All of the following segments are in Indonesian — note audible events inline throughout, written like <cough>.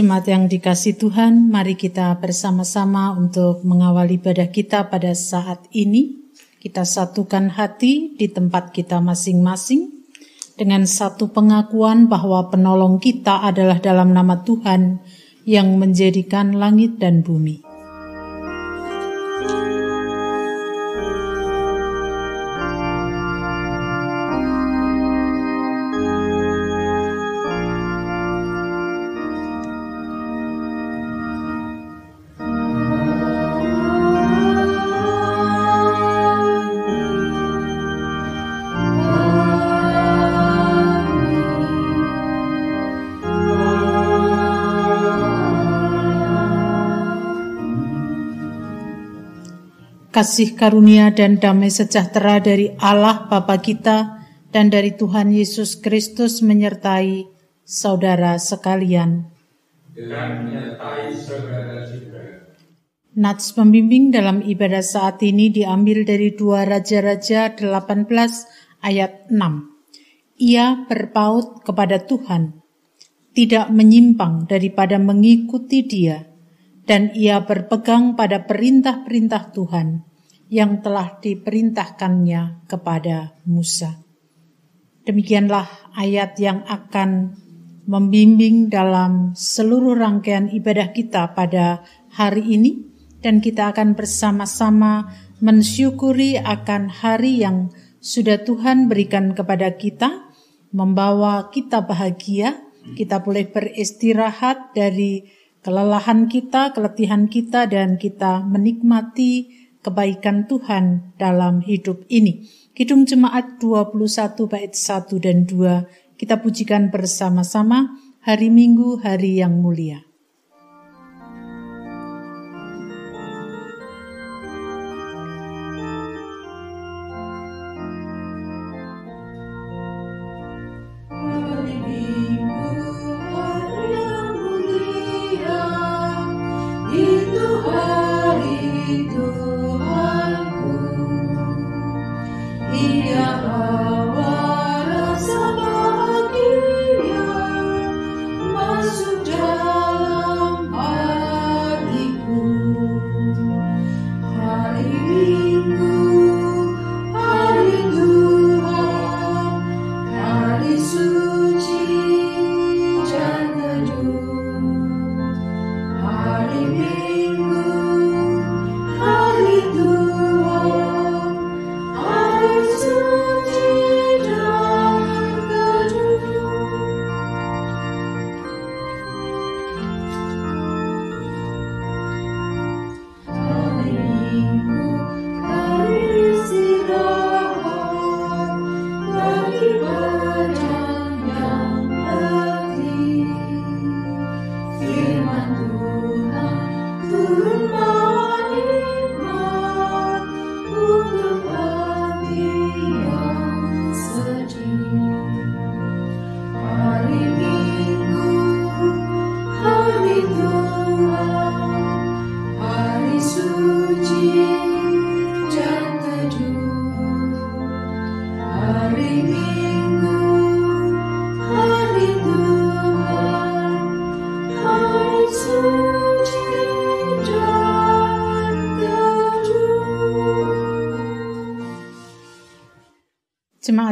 Jemaat yang dikasih Tuhan, mari kita bersama-sama untuk mengawal ibadah kita pada saat ini. Kita satukan hati di tempat kita masing-masing dengan satu pengakuan bahwa penolong kita adalah dalam nama Tuhan yang menjadikan langit dan bumi. Kasih karunia dan damai sejahtera dari Allah Bapa kita dan dari Tuhan Yesus Kristus menyertai saudara sekalian. Dan menyertai saudara juga. Nats pembimbing dalam ibadah saat ini diambil dari dua Raja-Raja 18 ayat 6. Ia berpaut kepada Tuhan, tidak menyimpang daripada mengikuti dia, dan ia berpegang pada perintah-perintah Tuhan yang telah diperintahkannya kepada Musa. Demikianlah ayat yang akan membimbing dalam seluruh rangkaian ibadah kita pada hari ini dan kita akan bersama-sama mensyukuri akan hari yang sudah Tuhan berikan kepada kita, membawa kita bahagia, kita boleh beristirahat dari kelelahan kita, keletihan kita, dan kita menikmati kebaikan Tuhan dalam hidup ini. Kidung Jemaat 21 bait 1 dan 2 kita pujikan bersama-sama hari Minggu hari yang mulia.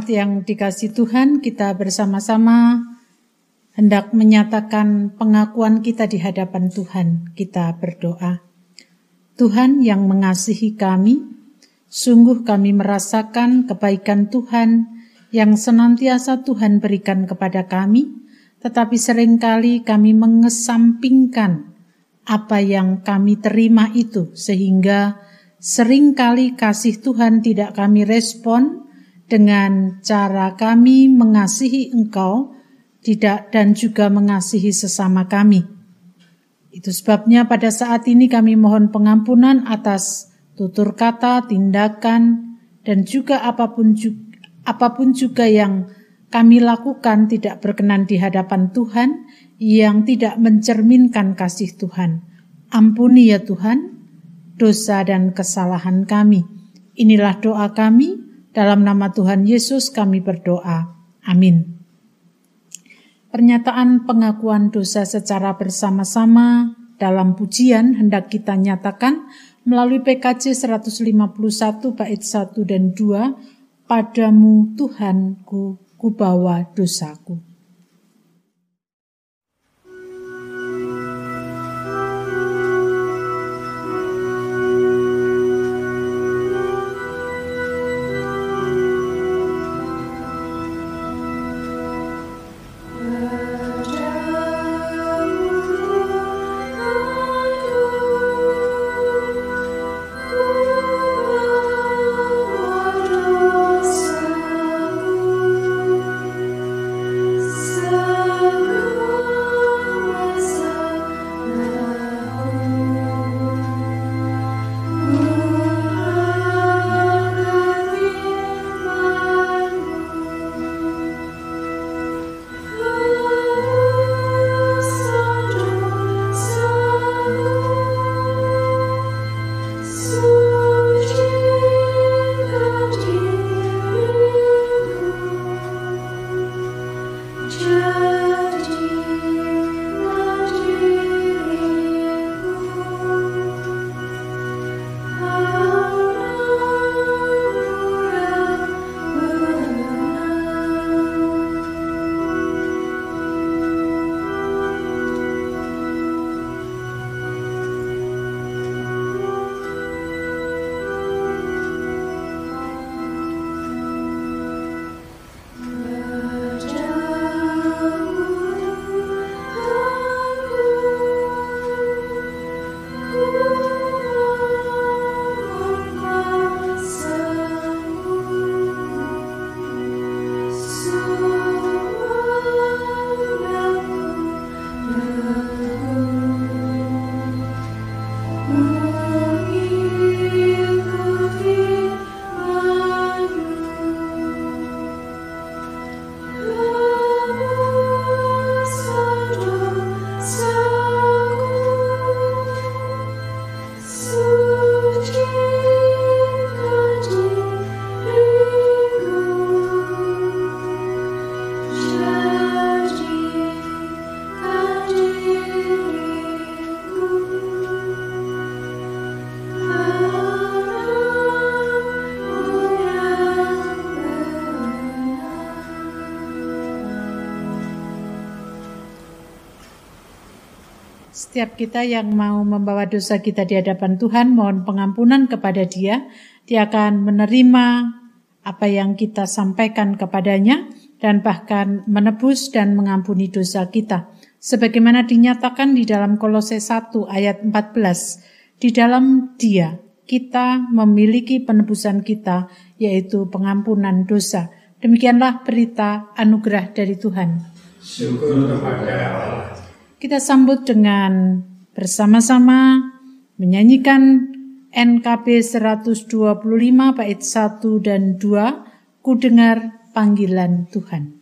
Yang dikasih Tuhan, kita bersama-sama hendak menyatakan pengakuan kita di hadapan Tuhan. Kita berdoa. Tuhan yang mengasihi kami, sungguh kami merasakan kebaikan Tuhan yang senantiasa Tuhan berikan kepada kami, tetapi sering kali kami mengesampingkan apa yang kami terima itu, sehingga sering kali kasih Tuhan tidak kami respon, dengan cara kami mengasihi Engkau tidak dan juga mengasihi sesama kami. Itu sebabnya pada saat ini kami mohon pengampunan atas tutur kata, tindakan, dan juga apa pun juga, apa pun juga yang kami lakukan tidak berkenan di hadapan Tuhan, yang tidak mencerminkan kasih Tuhan. Ampuni ya Tuhan, dosa dan kesalahan kami. Inilah doa kami dalam nama Tuhan Yesus kami berdoa. Amin. Pernyataan pengakuan dosa secara bersama-sama dalam pujian hendak kita nyatakan melalui PKJ 151 bait 1 dan 2 Padamu Tuhanku kubawa dosaku. Setiap kita yang mau membawa dosa kita di hadapan Tuhan, mohon pengampunan kepada Dia. Dia akan menerima apa yang kita sampaikan kepadanya dan bahkan menebus dan mengampuni dosa kita. Sebagaimana dinyatakan di dalam Kolose 1 ayat 14, di dalam Dia kita memiliki penebusan kita, yaitu pengampunan dosa. Demikianlah berita anugerah dari Tuhan. Syukur kepada Allah. Kita sambut dengan bersama-sama menyanyikan NKB 125 bait 1 dan 2 Ku dengar panggilan Tuhan.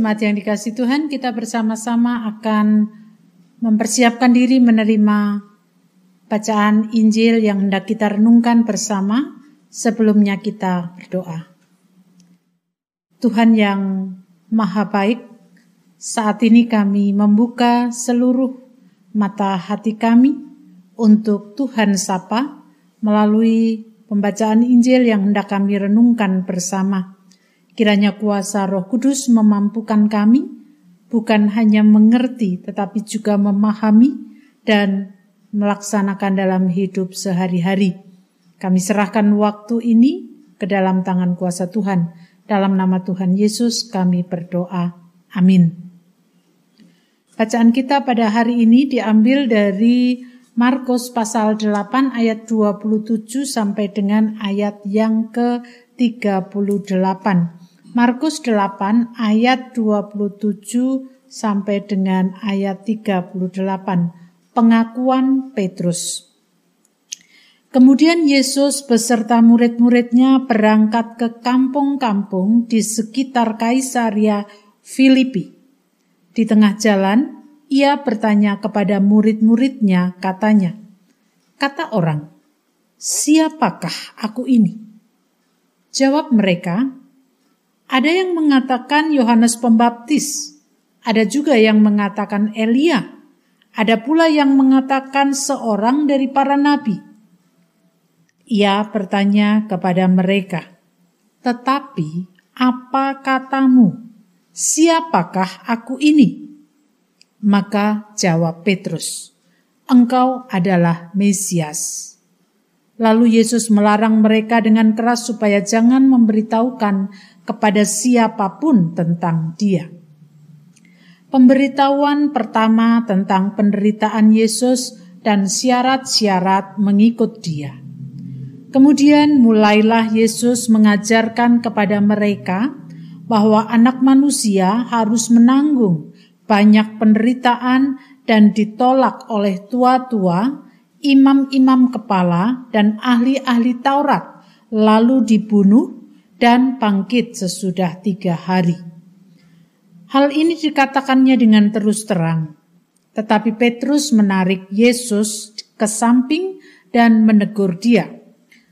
Jemaat yang dikasih Tuhan, kita bersama-sama akan mempersiapkan diri menerima bacaan Injil yang hendak kita renungkan bersama. Sebelumnya kita berdoa. Tuhan yang Maha Baik, saat ini kami membuka seluruh mata hati kami untuk Tuhan sapa melalui pembacaan Injil yang hendak kami renungkan bersama. Kiranya kuasa Roh Kudus memampukan kami bukan hanya mengerti tetapi juga memahami dan melaksanakan dalam hidup sehari-hari. Kami serahkan waktu ini ke dalam tangan kuasa Tuhan. Dalam nama Tuhan Yesus kami berdoa. Amin. Bacaan kita pada hari ini diambil dari Markus pasal 8 ayat 27 sampai dengan ayat yang ke-38. Markus 8 ayat 27 sampai dengan ayat 38. Pengakuan Petrus. Kemudian Yesus beserta murid-muridnya berangkat ke kampung-kampung di sekitar Kaisaria Filipi. Di tengah jalan, ia bertanya kepada murid-muridnya, katanya, Kata orang, siapakah aku ini? Jawab mereka, ada yang mengatakan Yohanes Pembaptis, ada juga yang mengatakan Elia, ada pula yang mengatakan seorang dari para nabi. Ia bertanya kepada mereka, "Tetapi apa katamu? Siapakah aku ini?" Maka jawab Petrus, "Engkau adalah Mesias." Lalu Yesus melarang mereka dengan keras supaya jangan memberitahukan kepada siapa pun tentang Dia. Pemberitahuan pertama tentang penderitaan Yesus dan syarat-syarat mengikut Dia. Kemudian mulailah Yesus mengajarkan kepada mereka bahwa Anak Manusia harus menanggung banyak penderitaan dan ditolak oleh tua-tua imam-imam kepala dan ahli-ahli Taurat, lalu dibunuh dan bangkit sesudah tiga hari. Hal ini dikatakannya dengan terus terang, tetapi Petrus menarik Yesus ke samping dan menegur dia.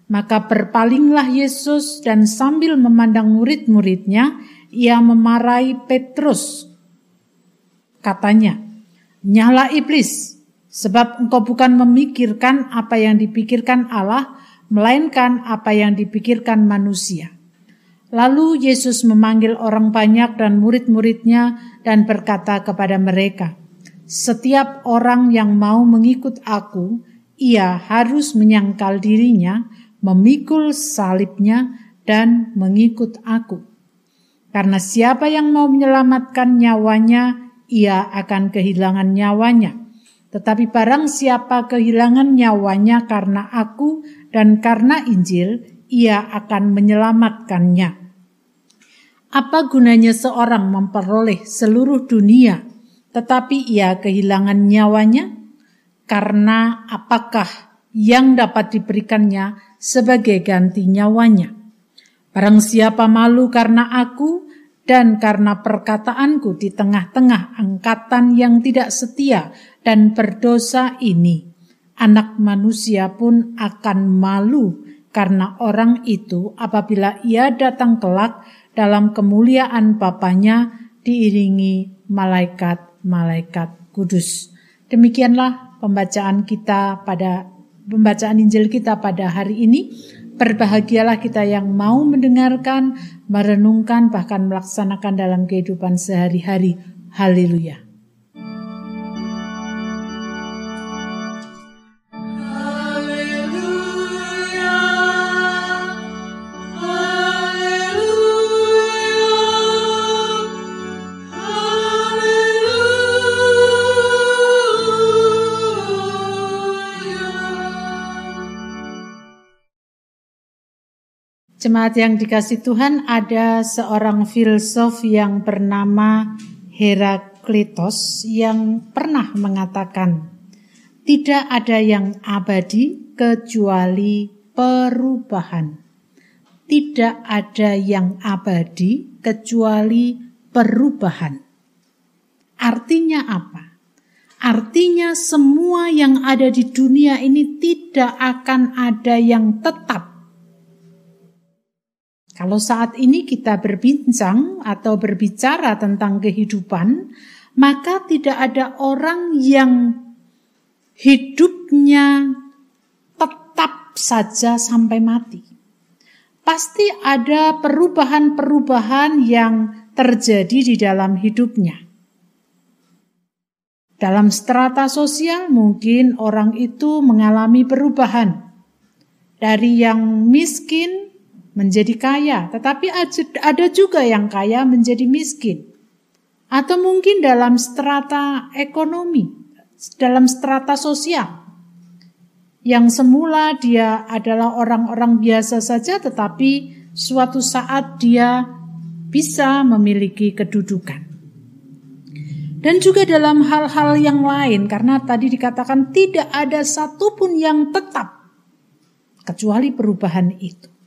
Maka berpalinglah Yesus dan sambil memandang murid-muridnya, ia memarahi Petrus. Katanya, nyala iblis, Sebab engkau bukan memikirkan apa yang dipikirkan Allah, melainkan apa yang dipikirkan manusia. Lalu Yesus memanggil orang banyak dan murid-muridnya dan berkata kepada mereka, Setiap orang yang mau mengikut aku, ia harus menyangkal dirinya, memikul salibnya, dan mengikut aku. Karena siapa yang mau menyelamatkan nyawanya, ia akan kehilangan nyawanya. Tetapi barang siapa kehilangan nyawanya karena aku dan karena Injil, ia akan menyelamatkannya. Apa gunanya seorang memperoleh seluruh dunia, tetapi ia kehilangan nyawanya? Karena apakah yang dapat diberikannya sebagai ganti nyawanya? Barang siapa malu karena aku dan karena perkataanku di tengah-tengah angkatan yang tidak setia dan berdosa ini, anak manusia pun akan malu karena orang itu apabila ia datang kelak dalam kemuliaan Bapaknya diiringi malaikat-malaikat kudus. Demikianlah pembacaan kita pada pembacaan Injil kita pada hari ini. Berbahagialah kita yang mau mendengarkan, merenungkan, bahkan melaksanakan dalam kehidupan sehari-hari. Haleluya! Jemaat yang dikasih Tuhan, ada seorang filsuf yang bernama Heraklitos yang pernah mengatakan, "Tidak ada yang abadi kecuali perubahan. Tidak ada yang abadi kecuali perubahan. Artinya apa? Artinya semua yang ada di dunia ini tidak akan ada yang tetap. Kalau saat ini kita berbincang atau berbicara tentang kehidupan, maka tidak ada orang yang hidupnya tetap saja sampai mati. Pasti ada perubahan-perubahan yang terjadi di dalam hidupnya. Dalam strata sosial mungkin orang itu mengalami perubahan dari yang miskin menjadi kaya, tetapi ada juga yang kaya menjadi miskin. Atau mungkin dalam strata ekonomi, dalam strata sosial. Yang semula dia adalah orang-orang biasa saja tetapi suatu saat dia bisa memiliki kedudukan. Dan juga dalam hal-hal yang lain, karena tadi dikatakan tidak ada satupun yang tetap, kecuali perubahan itu.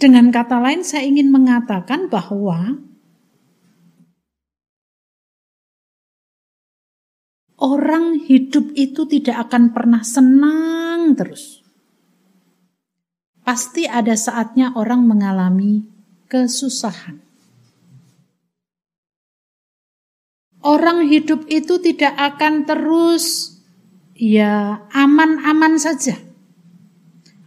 Dengan kata lain, saya ingin mengatakan bahwa orang hidup itu tidak akan pernah senang terus. Pasti ada saatnya orang mengalami kesusahan. Orang hidup itu tidak akan terus ya aman-aman saja.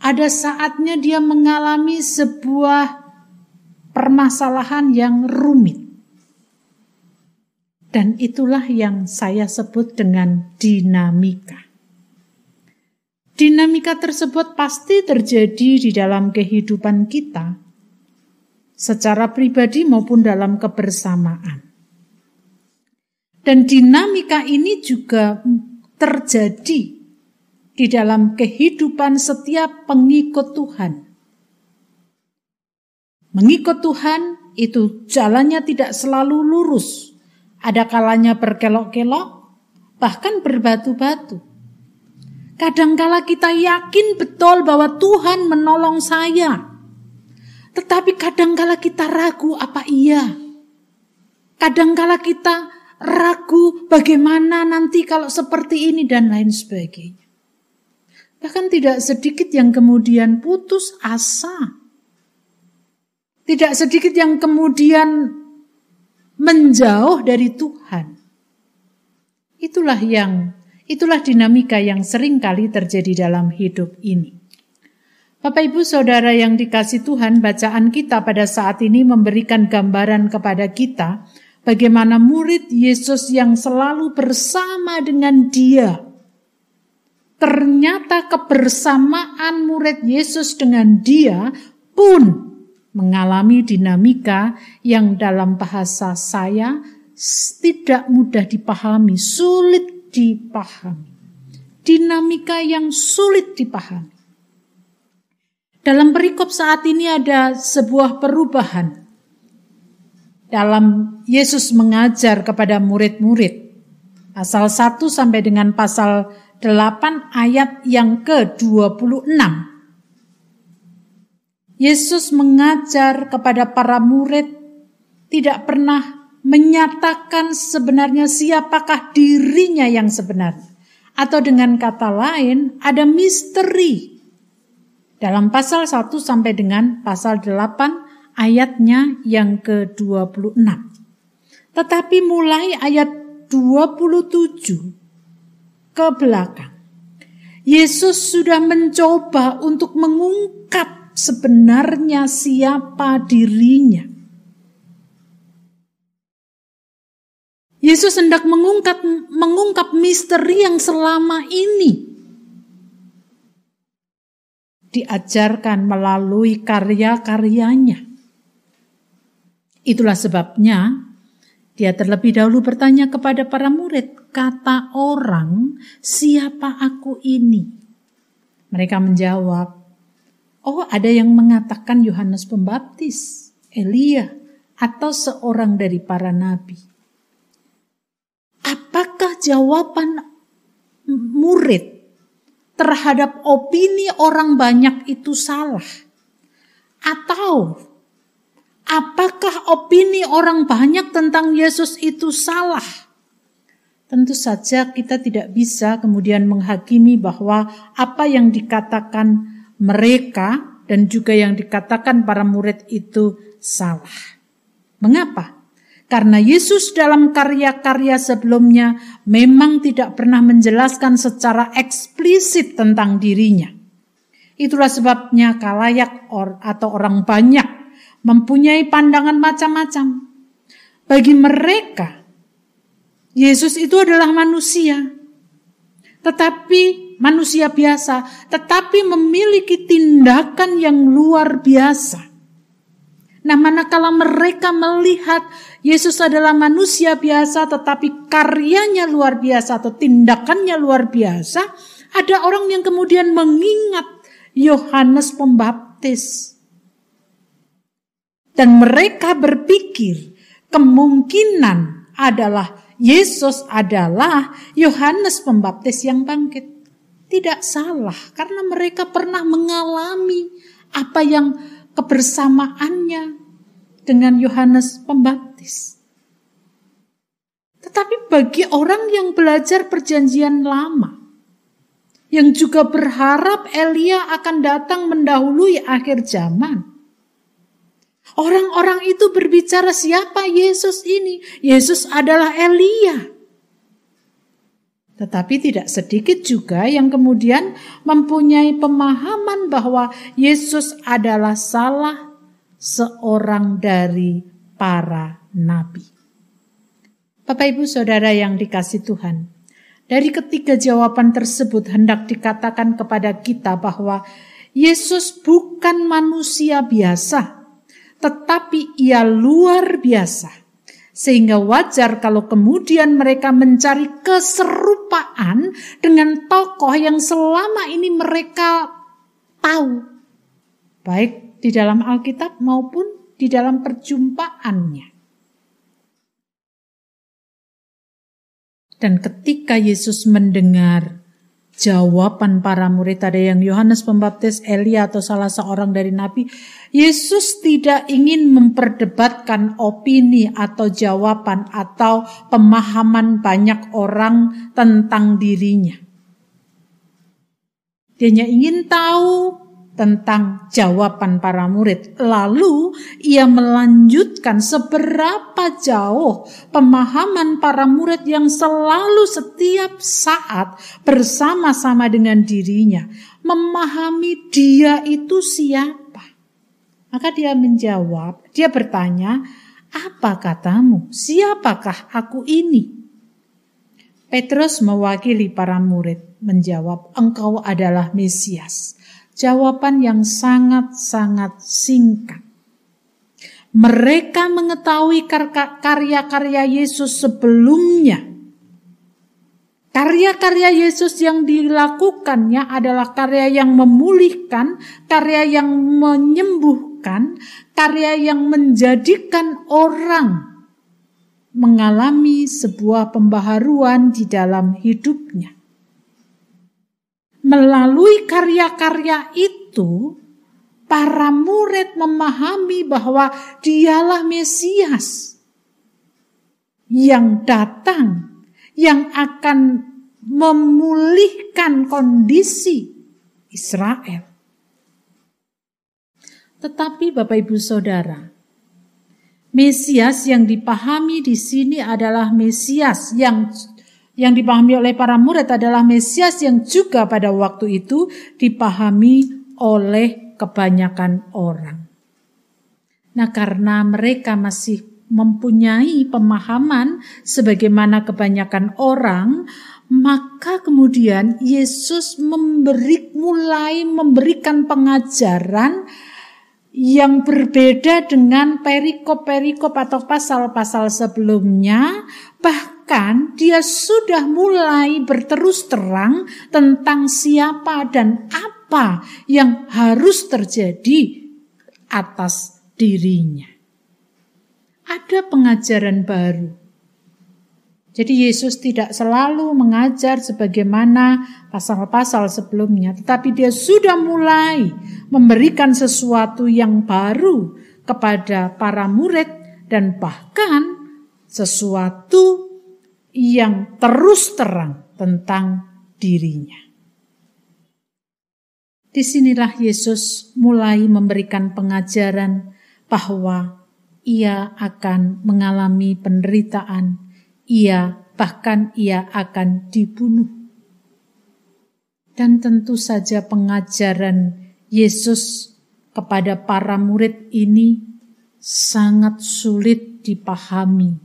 Ada saatnya dia mengalami sebuah permasalahan yang rumit. Dan itulah yang saya sebut dengan dinamika. Dinamika tersebut pasti terjadi di dalam kehidupan kita, secara pribadi maupun dalam kebersamaan. Dan dinamika ini juga terjadi di dalam kehidupan setiap pengikut Tuhan. Mengikut Tuhan itu jalannya tidak selalu lurus. Ada kalanya berkelok-kelok, bahkan berbatu-batu. Kadangkala kita yakin betul bahwa Tuhan menolong saya. Tetapi kadangkala kita ragu apa iya. Kadangkala kita ragu bagaimana nanti kalau seperti ini dan lain sebagainya. Bahkan tidak sedikit yang kemudian putus asa. Tidak sedikit yang kemudian menjauh dari Tuhan. Itulah yang itulah dinamika yang sering kali terjadi dalam hidup ini. Bapak Ibu Saudara yang dikasih Tuhan, bacaan kita pada saat ini memberikan gambaran kepada kita Bagaimana murid Yesus yang selalu bersama dengan Dia. Ternyata kebersamaan murid Yesus dengan Dia pun mengalami dinamika yang dalam bahasa saya tidak mudah dipahami, sulit dipahami. Dinamika yang sulit dipahami. Dalam perikop saat ini ada sebuah perubahan dalam Yesus mengajar kepada murid-murid. Pasal 1 sampai dengan pasal 8 ayat yang ke-26. Yesus mengajar kepada para murid tidak pernah menyatakan sebenarnya siapakah dirinya yang sebenarnya. Atau dengan kata lain, ada misteri. Dalam pasal 1 sampai dengan pasal 8 ayatnya yang ke-26. Tetapi mulai ayat 27 ke belakang. Yesus sudah mencoba untuk mengungkap sebenarnya siapa dirinya. Yesus hendak mengungkap mengungkap misteri yang selama ini diajarkan melalui karya-karyanya. Itulah sebabnya dia terlebih dahulu bertanya kepada para murid, kata orang, siapa aku ini? Mereka menjawab, oh ada yang mengatakan Yohanes Pembaptis, Elia, atau seorang dari para nabi. Apakah jawaban murid terhadap opini orang banyak itu salah? Atau Apakah opini orang banyak tentang Yesus itu salah? Tentu saja kita tidak bisa kemudian menghakimi bahwa apa yang dikatakan mereka dan juga yang dikatakan para murid itu salah. Mengapa? Karena Yesus dalam karya-karya sebelumnya memang tidak pernah menjelaskan secara eksplisit tentang dirinya. Itulah sebabnya kalayak or, atau orang banyak mempunyai pandangan macam-macam. Bagi mereka, Yesus itu adalah manusia, tetapi manusia biasa, tetapi memiliki tindakan yang luar biasa. Nah, manakala mereka melihat Yesus adalah manusia biasa, tetapi karyanya luar biasa atau tindakannya luar biasa, ada orang yang kemudian mengingat Yohanes Pembaptis, dan mereka berpikir kemungkinan adalah Yesus adalah Yohanes Pembaptis yang bangkit. Tidak salah, karena mereka pernah mengalami apa yang kebersamaannya dengan Yohanes Pembaptis. Tetapi bagi orang yang belajar perjanjian lama, yang juga berharap Elia akan datang mendahului akhir zaman, orang-orang itu berbicara siapa Yesus ini? Yesus adalah Elia. Tetapi tidak sedikit juga yang kemudian mempunyai pemahaman bahwa Yesus adalah salah seorang dari para nabi. Bapak Ibu Saudara yang dikasih Tuhan, dari ketiga jawaban tersebut hendak dikatakan kepada kita bahwa Yesus bukan manusia biasa, tetapi ia luar biasa sehingga wajar kalau kemudian mereka mencari keserupaan dengan tokoh yang selama ini mereka tahu. Baik di dalam Alkitab maupun di dalam perjumpaannya. Dan ketika Yesus mendengar jawaban para murid ada yang Yohanes Pembaptis, Elia atau salah seorang dari nabi, Yesus tidak ingin memperdebatkan opini atau jawaban atau pemahaman banyak orang tentang dirinya. Dia hanya ingin tahu tentang jawaban para murid. Lalu ia melanjutkan seberapa jauh pemahaman para murid yang selalu setiap saat bersama-sama dengan dirinya. Memahami dia itu siapa. Maka dia menjawab, dia bertanya, apa katamu? Siapakah aku ini? Petrus mewakili para murid menjawab, engkau adalah Mesias Jawaban yang sangat-sangat singkat. Mereka mengetahui karya-karya Yesus sebelumnya. Karya-karya Yesus yang dilakukannya adalah karya yang memulihkan, karya yang menyembuhkan, karya yang menjadikan orang mengalami sebuah pembaharuan di dalam hidupnya melalui karya-karya itu, para murid memahami bahwa dialah Mesias yang datang, yang akan memulihkan kondisi Israel. Tetapi Bapak Ibu Saudara, Mesias yang dipahami di sini adalah Mesias yang yang dipahami oleh para murid adalah Mesias yang juga pada waktu itu dipahami oleh kebanyakan orang. Nah, karena mereka masih mempunyai pemahaman sebagaimana kebanyakan orang, maka kemudian Yesus memberi mulai memberikan pengajaran yang berbeda dengan perikop-perikop atau pasal-pasal sebelumnya, bahkan dia sudah mulai berterus terang tentang siapa dan apa yang harus terjadi atas dirinya. Ada pengajaran baru jadi Yesus tidak selalu mengajar sebagaimana pasal-pasal sebelumnya, tetapi dia sudah mulai memberikan sesuatu yang baru kepada para murid dan bahkan sesuatu yang terus terang tentang dirinya. Di sinilah Yesus mulai memberikan pengajaran bahwa ia akan mengalami penderitaan, ia bahkan ia akan dibunuh. Dan tentu saja pengajaran Yesus kepada para murid ini sangat sulit dipahami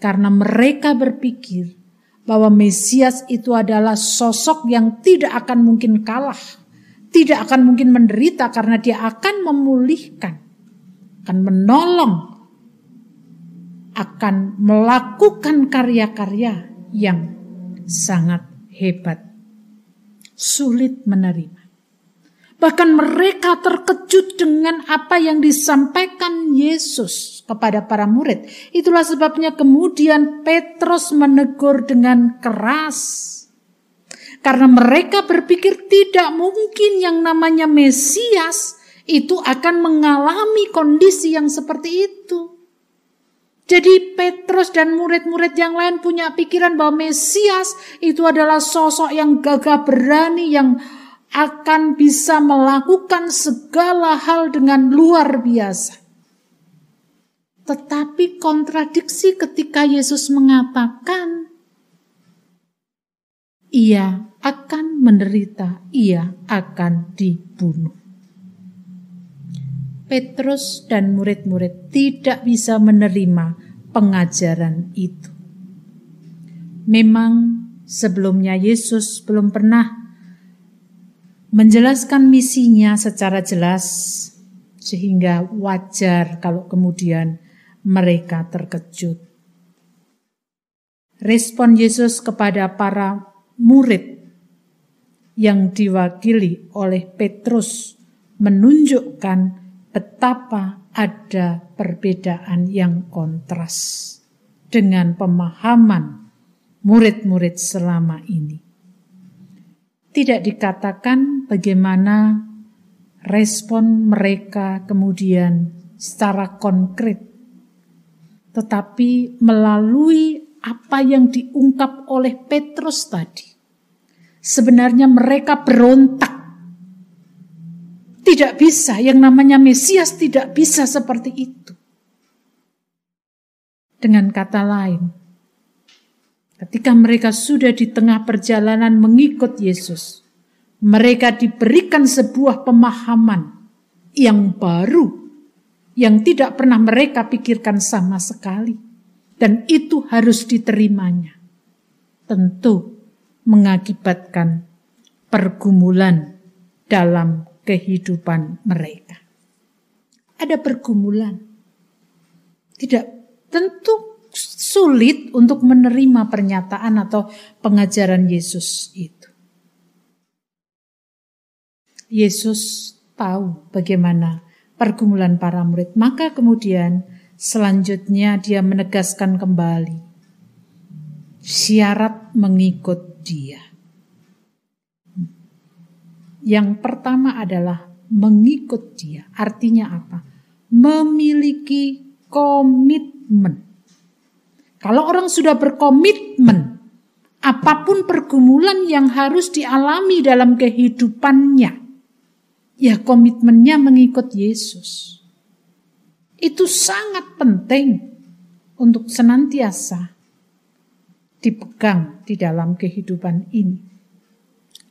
karena mereka berpikir bahwa Mesias itu adalah sosok yang tidak akan mungkin kalah tidak akan mungkin menderita karena dia akan memulihkan, akan menolong, akan melakukan karya-karya yang sangat hebat. Sulit menerima. Bahkan mereka terkejut dengan apa yang disampaikan Yesus kepada para murid. Itulah sebabnya kemudian Petrus menegur dengan keras karena mereka berpikir tidak mungkin yang namanya Mesias itu akan mengalami kondisi yang seperti itu. Jadi Petrus dan murid-murid yang lain punya pikiran bahwa Mesias itu adalah sosok yang gagah berani yang akan bisa melakukan segala hal dengan luar biasa. Tetapi kontradiksi ketika Yesus mengatakan ia akan menderita, ia akan dibunuh. Petrus dan murid-murid tidak bisa menerima pengajaran itu. Memang sebelumnya Yesus belum pernah menjelaskan misinya secara jelas sehingga wajar kalau kemudian mereka terkejut. Respon Yesus kepada para murid yang diwakili oleh Petrus menunjukkan betapa ada perbedaan yang kontras dengan pemahaman murid-murid selama ini. Tidak dikatakan bagaimana respon mereka kemudian secara konkret, tetapi melalui apa yang diungkap oleh Petrus tadi Sebenarnya mereka berontak. Tidak bisa, yang namanya Mesias tidak bisa seperti itu. Dengan kata lain, ketika mereka sudah di tengah perjalanan mengikut Yesus, mereka diberikan sebuah pemahaman yang baru, yang tidak pernah mereka pikirkan sama sekali, dan itu harus diterimanya. Tentu mengakibatkan pergumulan dalam kehidupan mereka. Ada pergumulan. Tidak tentu sulit untuk menerima pernyataan atau pengajaran Yesus itu. Yesus tahu bagaimana pergumulan para murid, maka kemudian selanjutnya dia menegaskan kembali syarat mengikut dia. Yang pertama adalah mengikut dia. Artinya apa? Memiliki komitmen. Kalau orang sudah berkomitmen, apa pun pergumulan yang harus dialami dalam kehidupannya, ya komitmennya mengikut Yesus. Itu sangat penting untuk senantiasa dipegang di dalam kehidupan ini.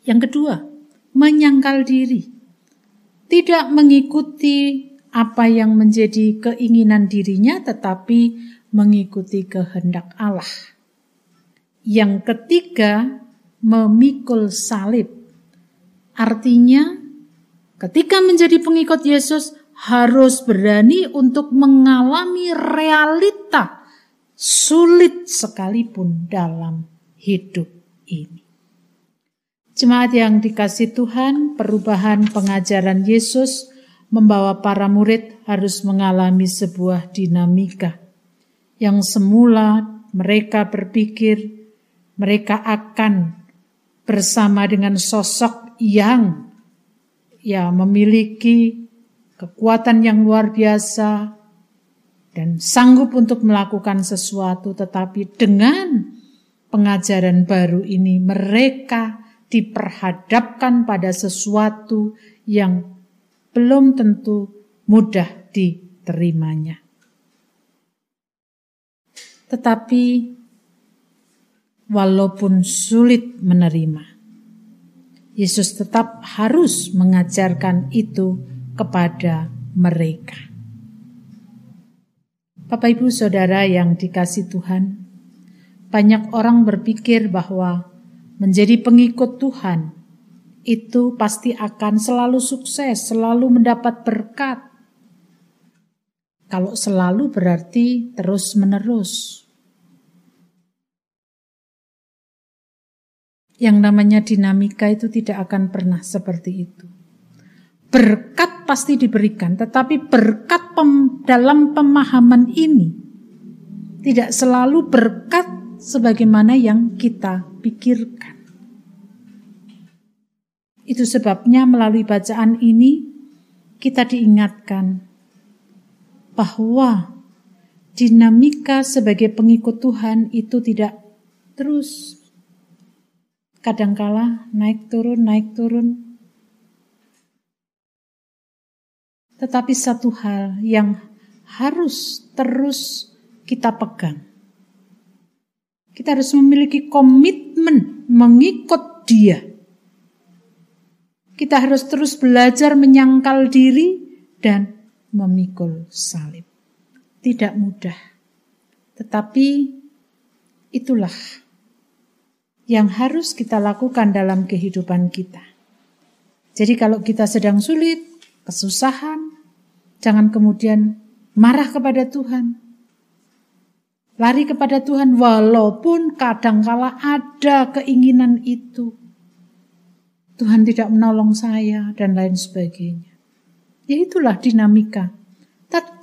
Yang kedua, menyangkal diri. Tidak mengikuti apa yang menjadi keinginan dirinya tetapi mengikuti kehendak Allah. Yang ketiga, memikul salib. Artinya, ketika menjadi pengikut Yesus harus berani untuk mengalami realita sulit sekalipun dalam hidup ini. Jemaat yang dikasih Tuhan, perubahan pengajaran Yesus membawa para murid harus mengalami sebuah dinamika yang semula mereka berpikir mereka akan bersama dengan sosok yang ya memiliki kekuatan yang luar biasa, dan sanggup untuk melakukan sesuatu, tetapi dengan pengajaran baru ini mereka diperhadapkan pada sesuatu yang belum tentu mudah diterimanya. Tetapi walaupun sulit menerima, Yesus tetap harus mengajarkan itu kepada mereka. Bapak, ibu, saudara yang dikasih Tuhan, banyak orang berpikir bahwa menjadi pengikut Tuhan itu pasti akan selalu sukses, selalu mendapat berkat. Kalau selalu berarti terus-menerus. Yang namanya dinamika itu tidak akan pernah seperti itu. Berkat pasti diberikan, tetapi berkat pem, dalam pemahaman ini tidak selalu berkat sebagaimana yang kita pikirkan. Itu sebabnya melalui bacaan ini kita diingatkan bahwa dinamika sebagai pengikut Tuhan itu tidak terus. Kadangkala naik turun naik turun. Tetapi satu hal yang harus terus kita pegang. Kita harus memiliki komitmen mengikut Dia. Kita harus terus belajar menyangkal diri dan memikul salib. Tidak mudah, tetapi itulah yang harus kita lakukan dalam kehidupan kita. Jadi, kalau kita sedang sulit, kesusahan, jangan kemudian marah kepada Tuhan, Lari kepada Tuhan walaupun kadangkala ada keinginan itu. Tuhan tidak menolong saya dan lain sebagainya. Ya itulah dinamika.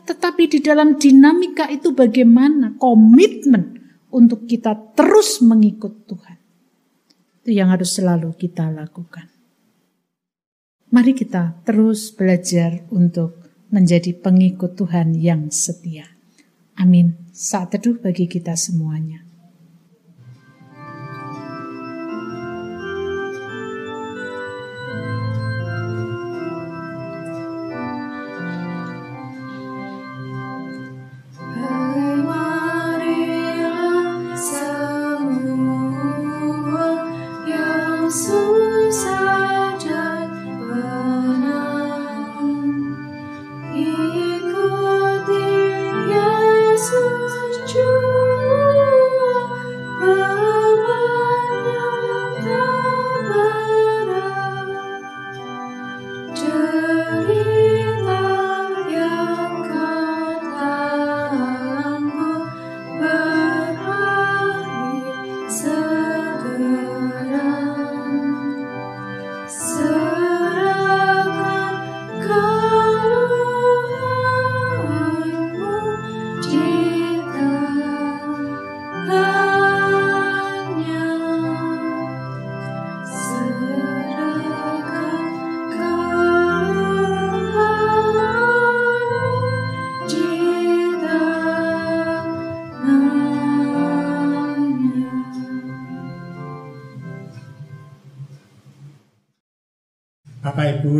Tetapi di dalam dinamika itu bagaimana komitmen untuk kita terus mengikut Tuhan. Itu yang harus selalu kita lakukan. Mari kita terus belajar untuk menjadi pengikut Tuhan yang setia. Amin. Saat teduh bagi kita semuanya.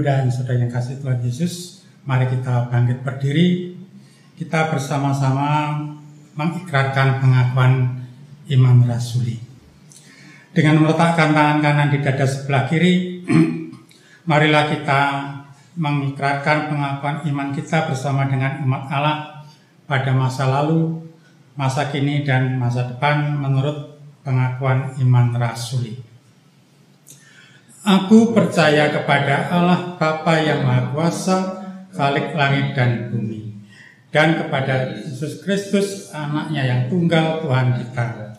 Dan Saudara yang kasih Tuhan Yesus, mari kita bangkit berdiri. Kita bersama-sama mengikrarkan pengakuan iman rasuli. Dengan meletakkan tangan kanan di dada sebelah kiri, <clears throat> marilah kita mengikrarkan pengakuan iman kita bersama dengan umat Allah pada masa lalu, masa kini, dan masa depan menurut pengakuan iman rasuli. Aku percaya kepada Allah Bapa yang Maha Kuasa, Khalik langit dan bumi, dan kepada Yesus Kristus, anaknya yang tunggal Tuhan kita,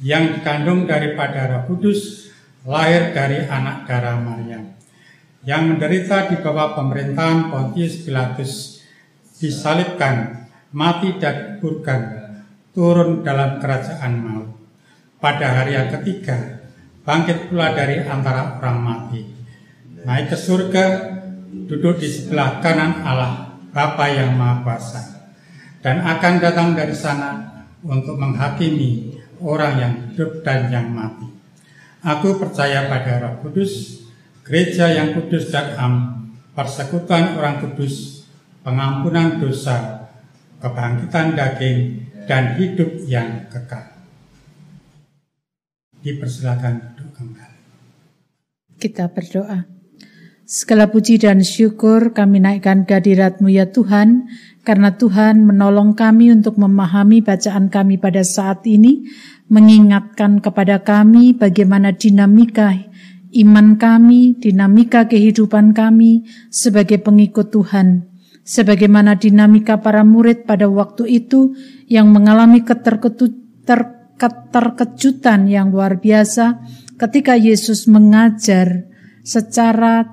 yang dikandung daripada Roh Kudus, lahir dari anak darah Maryam, yang menderita di bawah pemerintahan Pontius Pilatus, disalibkan, mati dan dikuburkan, turun dalam kerajaan maut. Pada hari yang ketiga, bangkit pula dari antara orang mati, naik ke surga, duduk di sebelah kanan Allah Bapa yang Maha Kuasa dan akan datang dari sana untuk menghakimi orang yang hidup dan yang mati. Aku percaya pada Roh Kudus, gereja yang kudus dan am, persekutuan orang kudus, pengampunan dosa, kebangkitan daging, dan hidup yang kekal. Dipersilakan. Kita berdoa. Segala puji dan syukur kami naikkan kehadiratmu ya Tuhan, karena Tuhan menolong kami untuk memahami bacaan kami pada saat ini, mengingatkan kepada kami bagaimana dinamika iman kami, dinamika kehidupan kami sebagai pengikut Tuhan. Sebagaimana dinamika para murid pada waktu itu yang mengalami keterkejutan yang luar biasa ketika Yesus mengajar secara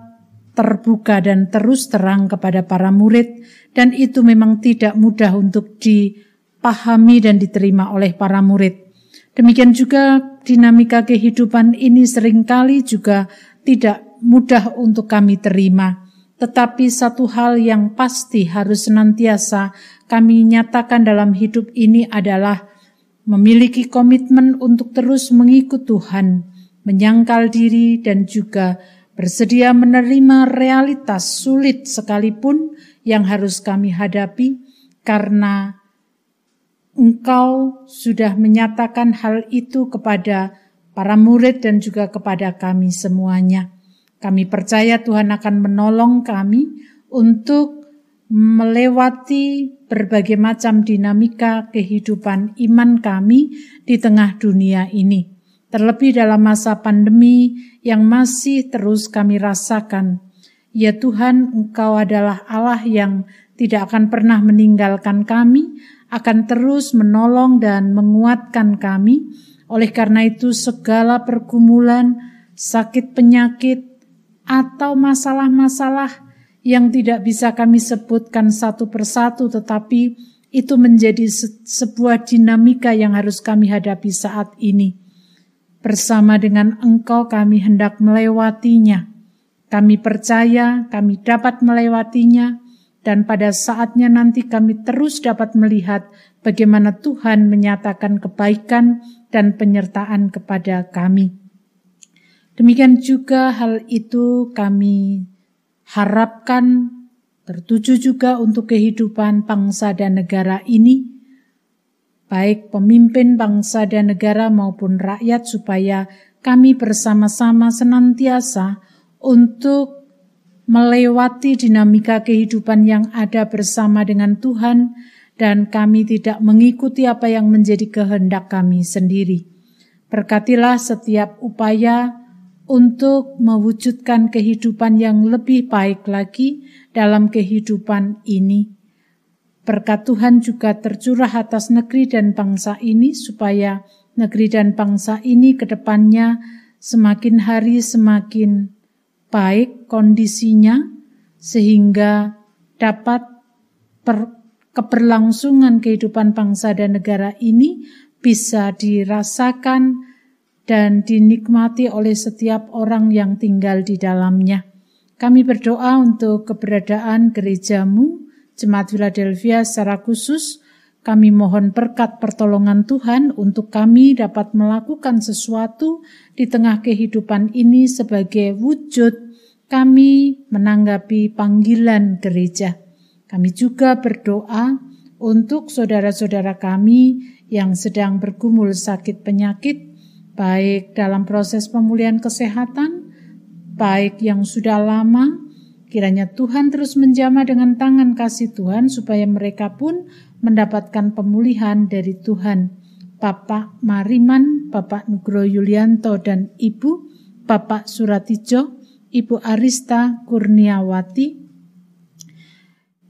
terbuka dan terus terang kepada para murid dan itu memang tidak mudah untuk dipahami dan diterima oleh para murid. Demikian juga dinamika kehidupan ini sering kali juga tidak mudah untuk kami terima. Tetapi satu hal yang pasti harus senantiasa kami nyatakan dalam hidup ini adalah memiliki komitmen untuk terus mengikut Tuhan, menyangkal diri dan juga bersedia menerima realitas sulit sekalipun yang harus kami hadapi karena Engkau sudah menyatakan hal itu kepada para murid dan juga kepada kami semuanya. Kami percaya Tuhan akan menolong kami untuk melewati berbagai macam dinamika kehidupan iman kami di tengah dunia ini. Terlebih dalam masa pandemi yang masih terus kami rasakan. Ya Tuhan, Engkau adalah Allah yang tidak akan pernah meninggalkan kami, akan terus menolong dan menguatkan kami. Oleh karena itu, segala pergumulan, sakit penyakit, atau masalah-masalah yang tidak bisa kami sebutkan satu persatu, tetapi itu menjadi sebuah dinamika yang harus kami hadapi saat ini. Bersama dengan Engkau, kami hendak melewatinya. Kami percaya kami dapat melewatinya, dan pada saatnya nanti kami terus dapat melihat bagaimana Tuhan menyatakan kebaikan dan penyertaan kepada kami. Demikian juga hal itu kami harapkan tertuju juga untuk kehidupan bangsa dan negara ini, baik pemimpin bangsa dan negara maupun rakyat, supaya kami bersama-sama senantiasa untuk melewati dinamika kehidupan yang ada bersama dengan Tuhan, dan kami tidak mengikuti apa yang menjadi kehendak kami sendiri. Berkatilah setiap upaya untuk mewujudkan kehidupan yang lebih baik lagi dalam kehidupan ini. Berkat Tuhan juga tercurah atas negeri dan bangsa ini, supaya negeri dan bangsa ini ke depannya semakin hari semakin baik kondisinya sehingga dapat per, keberlangsungan kehidupan bangsa dan negara ini bisa dirasakan dan dinikmati oleh setiap orang yang tinggal di dalamnya. Kami berdoa untuk keberadaan gerejamu, Jemaat Philadelphia secara khusus, kami mohon berkat pertolongan Tuhan untuk kami dapat melakukan sesuatu di tengah kehidupan ini sebagai wujud kami menanggapi panggilan gereja. Kami juga berdoa untuk saudara-saudara kami yang sedang bergumul sakit penyakit, baik dalam proses pemulihan kesehatan, baik yang sudah lama, kiranya Tuhan terus menjama dengan tangan kasih Tuhan supaya mereka pun mendapatkan pemulihan dari Tuhan. Bapak Mariman, Bapak Nugro Yulianto, dan Ibu, Bapak Suratijo, Ibu Arista Kurniawati,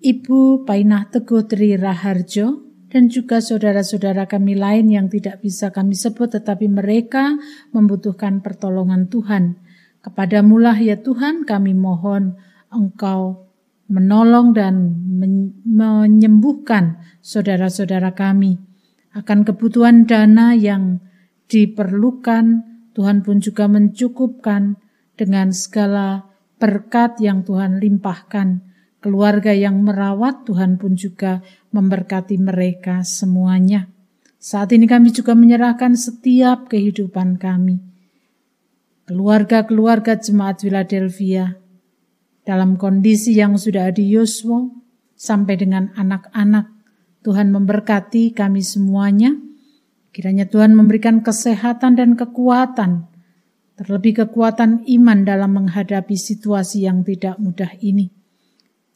Ibu Painah Teguh Tri Raharjo, dan juga saudara-saudara kami lain yang tidak bisa kami sebut tetapi mereka membutuhkan pertolongan Tuhan. Kepadamulah ya Tuhan kami mohon Engkau menolong dan menyembuhkan saudara-saudara kami. Akan kebutuhan dana yang diperlukan, Tuhan pun juga mencukupkan dengan segala berkat yang Tuhan limpahkan. Keluarga yang merawat Tuhan pun juga memberkati mereka semuanya. Saat ini kami juga menyerahkan setiap kehidupan kami. Keluarga-keluarga jemaat Philadelphia dalam kondisi yang sudah adioswo sampai dengan anak-anak. Tuhan memberkati kami semuanya. Kiranya Tuhan memberikan kesehatan dan kekuatan terlebih kekuatan iman dalam menghadapi situasi yang tidak mudah ini.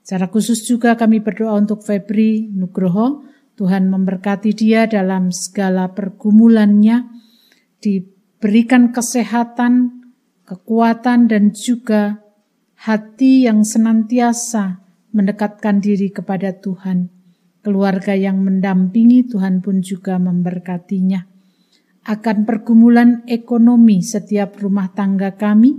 Secara khusus juga kami berdoa untuk Febri Nugroho, Tuhan memberkati dia dalam segala pergumulannya, diberikan kesehatan, kekuatan, dan juga hati yang senantiasa mendekatkan diri kepada Tuhan. Keluarga yang mendampingi Tuhan pun juga memberkatinya akan pergumulan ekonomi setiap rumah tangga kami.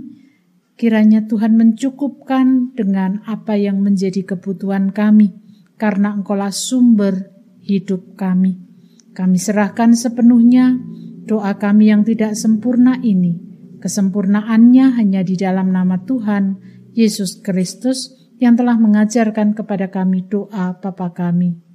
Kiranya Tuhan mencukupkan dengan apa yang menjadi kebutuhan kami, karena Engkaulah sumber hidup kami. Kami serahkan sepenuhnya doa kami yang tidak sempurna ini. Kesempurnaannya hanya di dalam nama Tuhan Yesus Kristus yang telah mengajarkan kepada kami doa Bapa kami.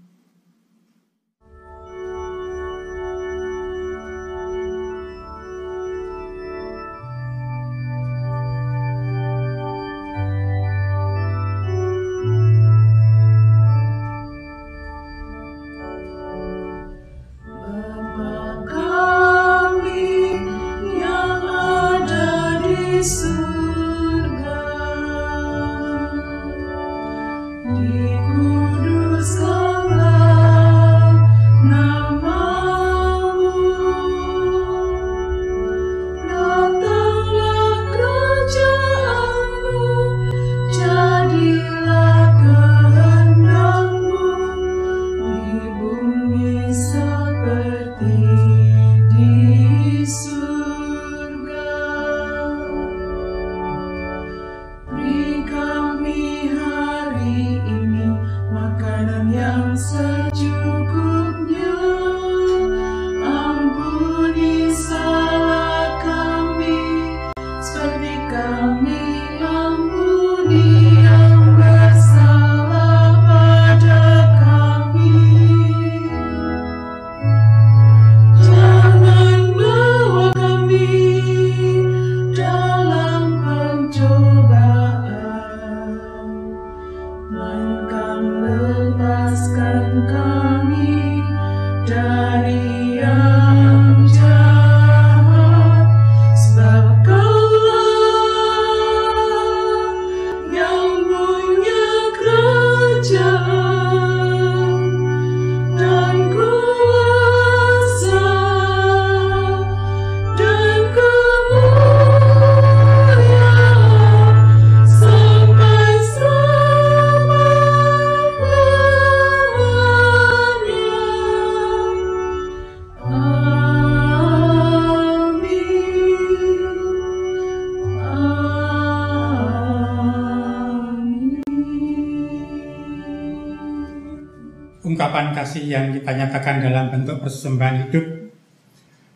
Persembahan hidup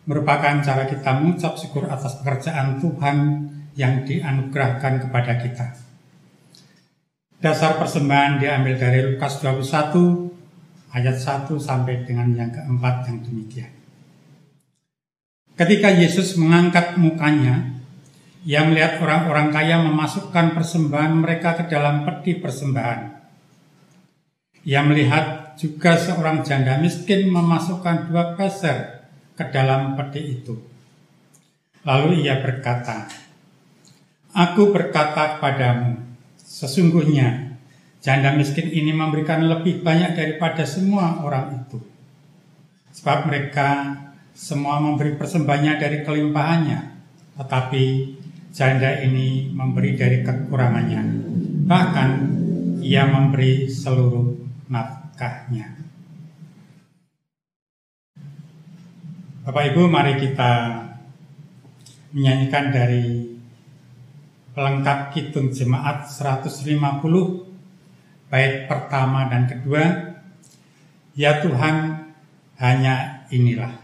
merupakan cara kita mengucap syukur atas pekerjaan Tuhan yang dianugerahkan kepada kita. Dasar persembahan diambil dari Lukas 21 ayat 1 sampai dengan yang keempat yang demikian. Ketika Yesus mengangkat mukanya, ia melihat orang-orang kaya memasukkan persembahan mereka ke dalam peti persembahan. Ia melihat juga seorang janda miskin memasukkan dua peser ke dalam peti itu. Lalu ia berkata, Aku berkata kepadamu, sesungguhnya janda miskin ini memberikan lebih banyak daripada semua orang itu. Sebab mereka semua memberi persembahannya dari kelimpahannya, tetapi janda ini memberi dari kekurangannya. Bahkan ia memberi seluruh nafkah berkahnya. Bapak Ibu, mari kita menyanyikan dari pelengkap Kidung Jemaat 150 bait pertama dan kedua Ya Tuhan hanya inilah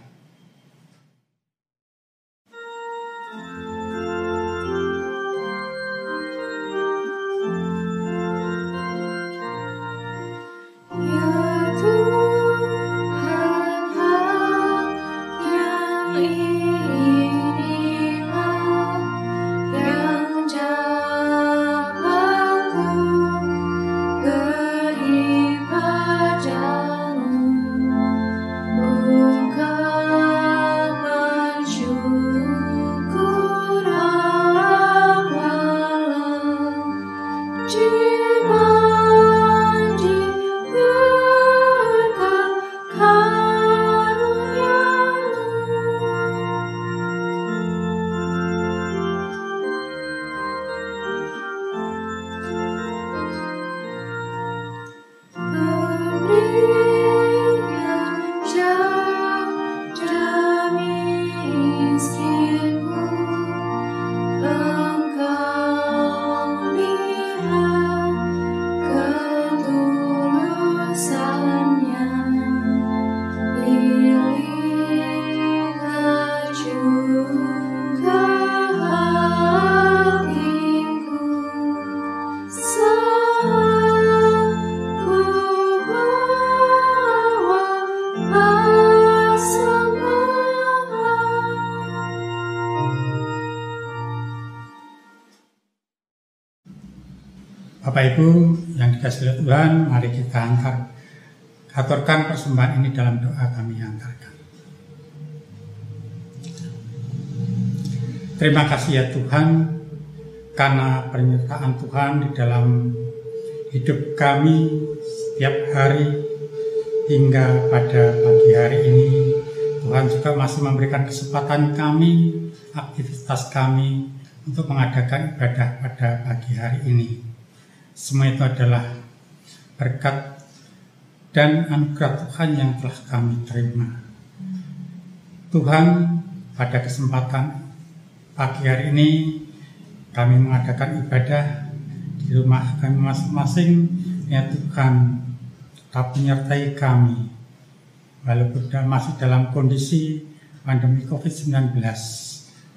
mari kita antar aturkan persembahan ini dalam doa kami antarkan. Terima kasih ya Tuhan karena penyertaan Tuhan di dalam hidup kami setiap hari hingga pada pagi hari ini Tuhan juga masih memberikan kesempatan kami, aktivitas kami untuk mengadakan ibadah pada pagi hari ini. Semua itu adalah berkat dan anugerah Tuhan yang telah kami terima. Tuhan, pada kesempatan pagi hari ini kami mengadakan ibadah di rumah kami masing-masing. Ya Tuhan, tetap menyertai kami walaupun masih dalam kondisi pandemi COVID-19,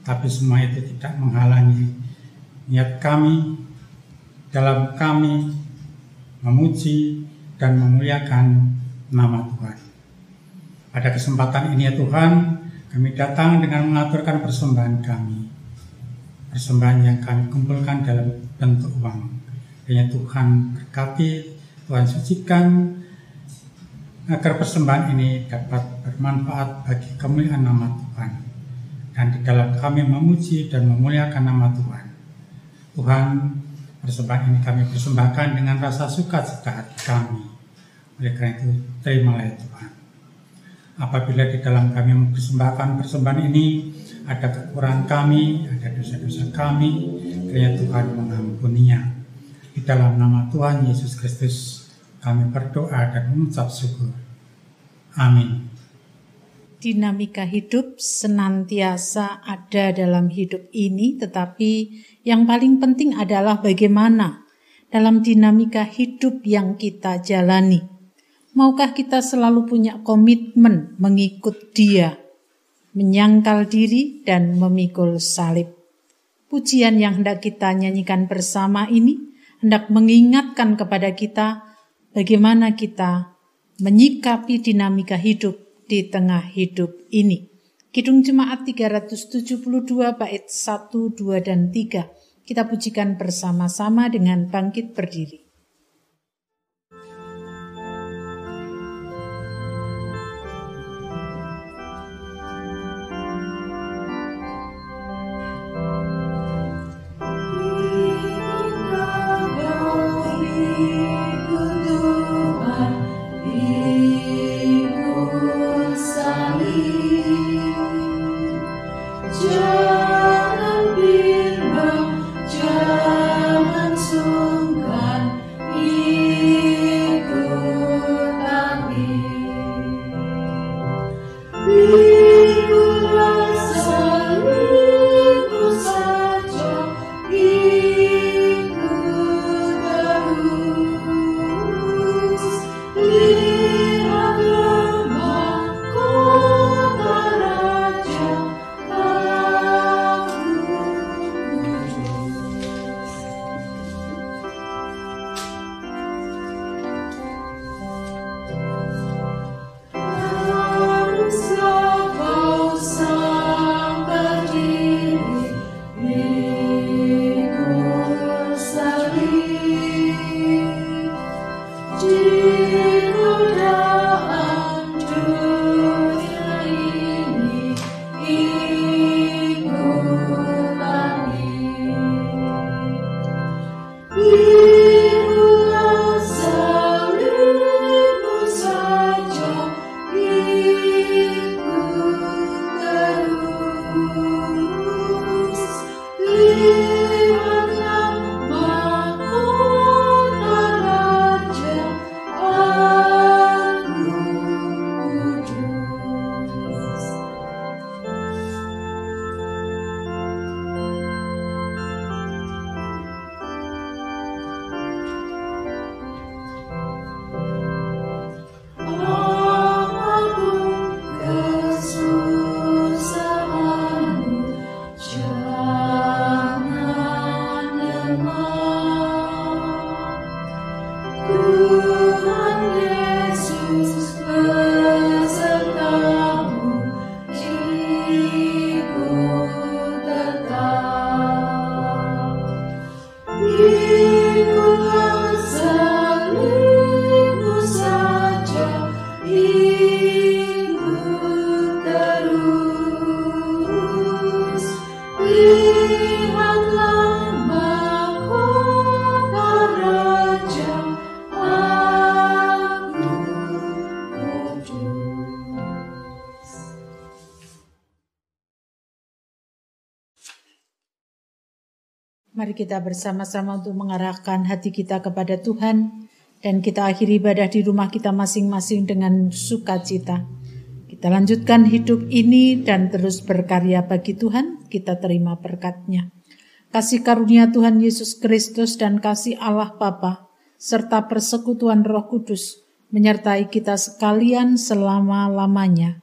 tapi semua itu tidak menghalangi niat kami dalam kami memuji dan memuliakan nama Tuhan. Pada kesempatan ini ya Tuhan, kami datang dengan mengaturkan persembahan kami. Persembahan yang kami kumpulkan dalam bentuk uang. Hanya Tuhan berkati, Tuhan sucikan, agar persembahan ini dapat bermanfaat bagi kemuliaan nama Tuhan. Dan di dalam kami memuji dan memuliakan nama Tuhan. Tuhan Persembahan ini kami persembahkan dengan rasa sukacita hati kami. Oleh karena itu, terimalah ya Tuhan. Apabila di dalam kami mempersembahkan persembahan ini, ada kekurangan kami, ada dosa-dosa kami, kiranya Tuhan mengampuninya. Di dalam nama Tuhan Yesus Kristus, kami berdoa dan mengucap syukur. Amin dinamika hidup senantiasa ada dalam hidup ini, tetapi yang paling penting adalah bagaimana dalam dinamika hidup yang kita jalani. Maukah kita selalu punya komitmen mengikut Dia, menyangkal diri, dan memikul salib? Pujian yang hendak kita nyanyikan bersama ini hendak mengingatkan kepada kita bagaimana kita menyikapi dinamika hidup di tengah hidup ini. Kidung Jemaat 372 bait 1, 2, dan 3. Kita pujikan bersama-sama dengan bangkit berdiri. Kita bersama-sama untuk mengarahkan hati kita kepada Tuhan dan kita akhiri ibadah di rumah kita masing-masing dengan sukacita. Kita lanjutkan hidup ini dan terus berkarya bagi Tuhan, kita terima berkatnya. Kasih karunia Tuhan Yesus Kristus dan kasih Allah Bapa serta persekutuan Roh Kudus menyertai kita sekalian selama-lamanya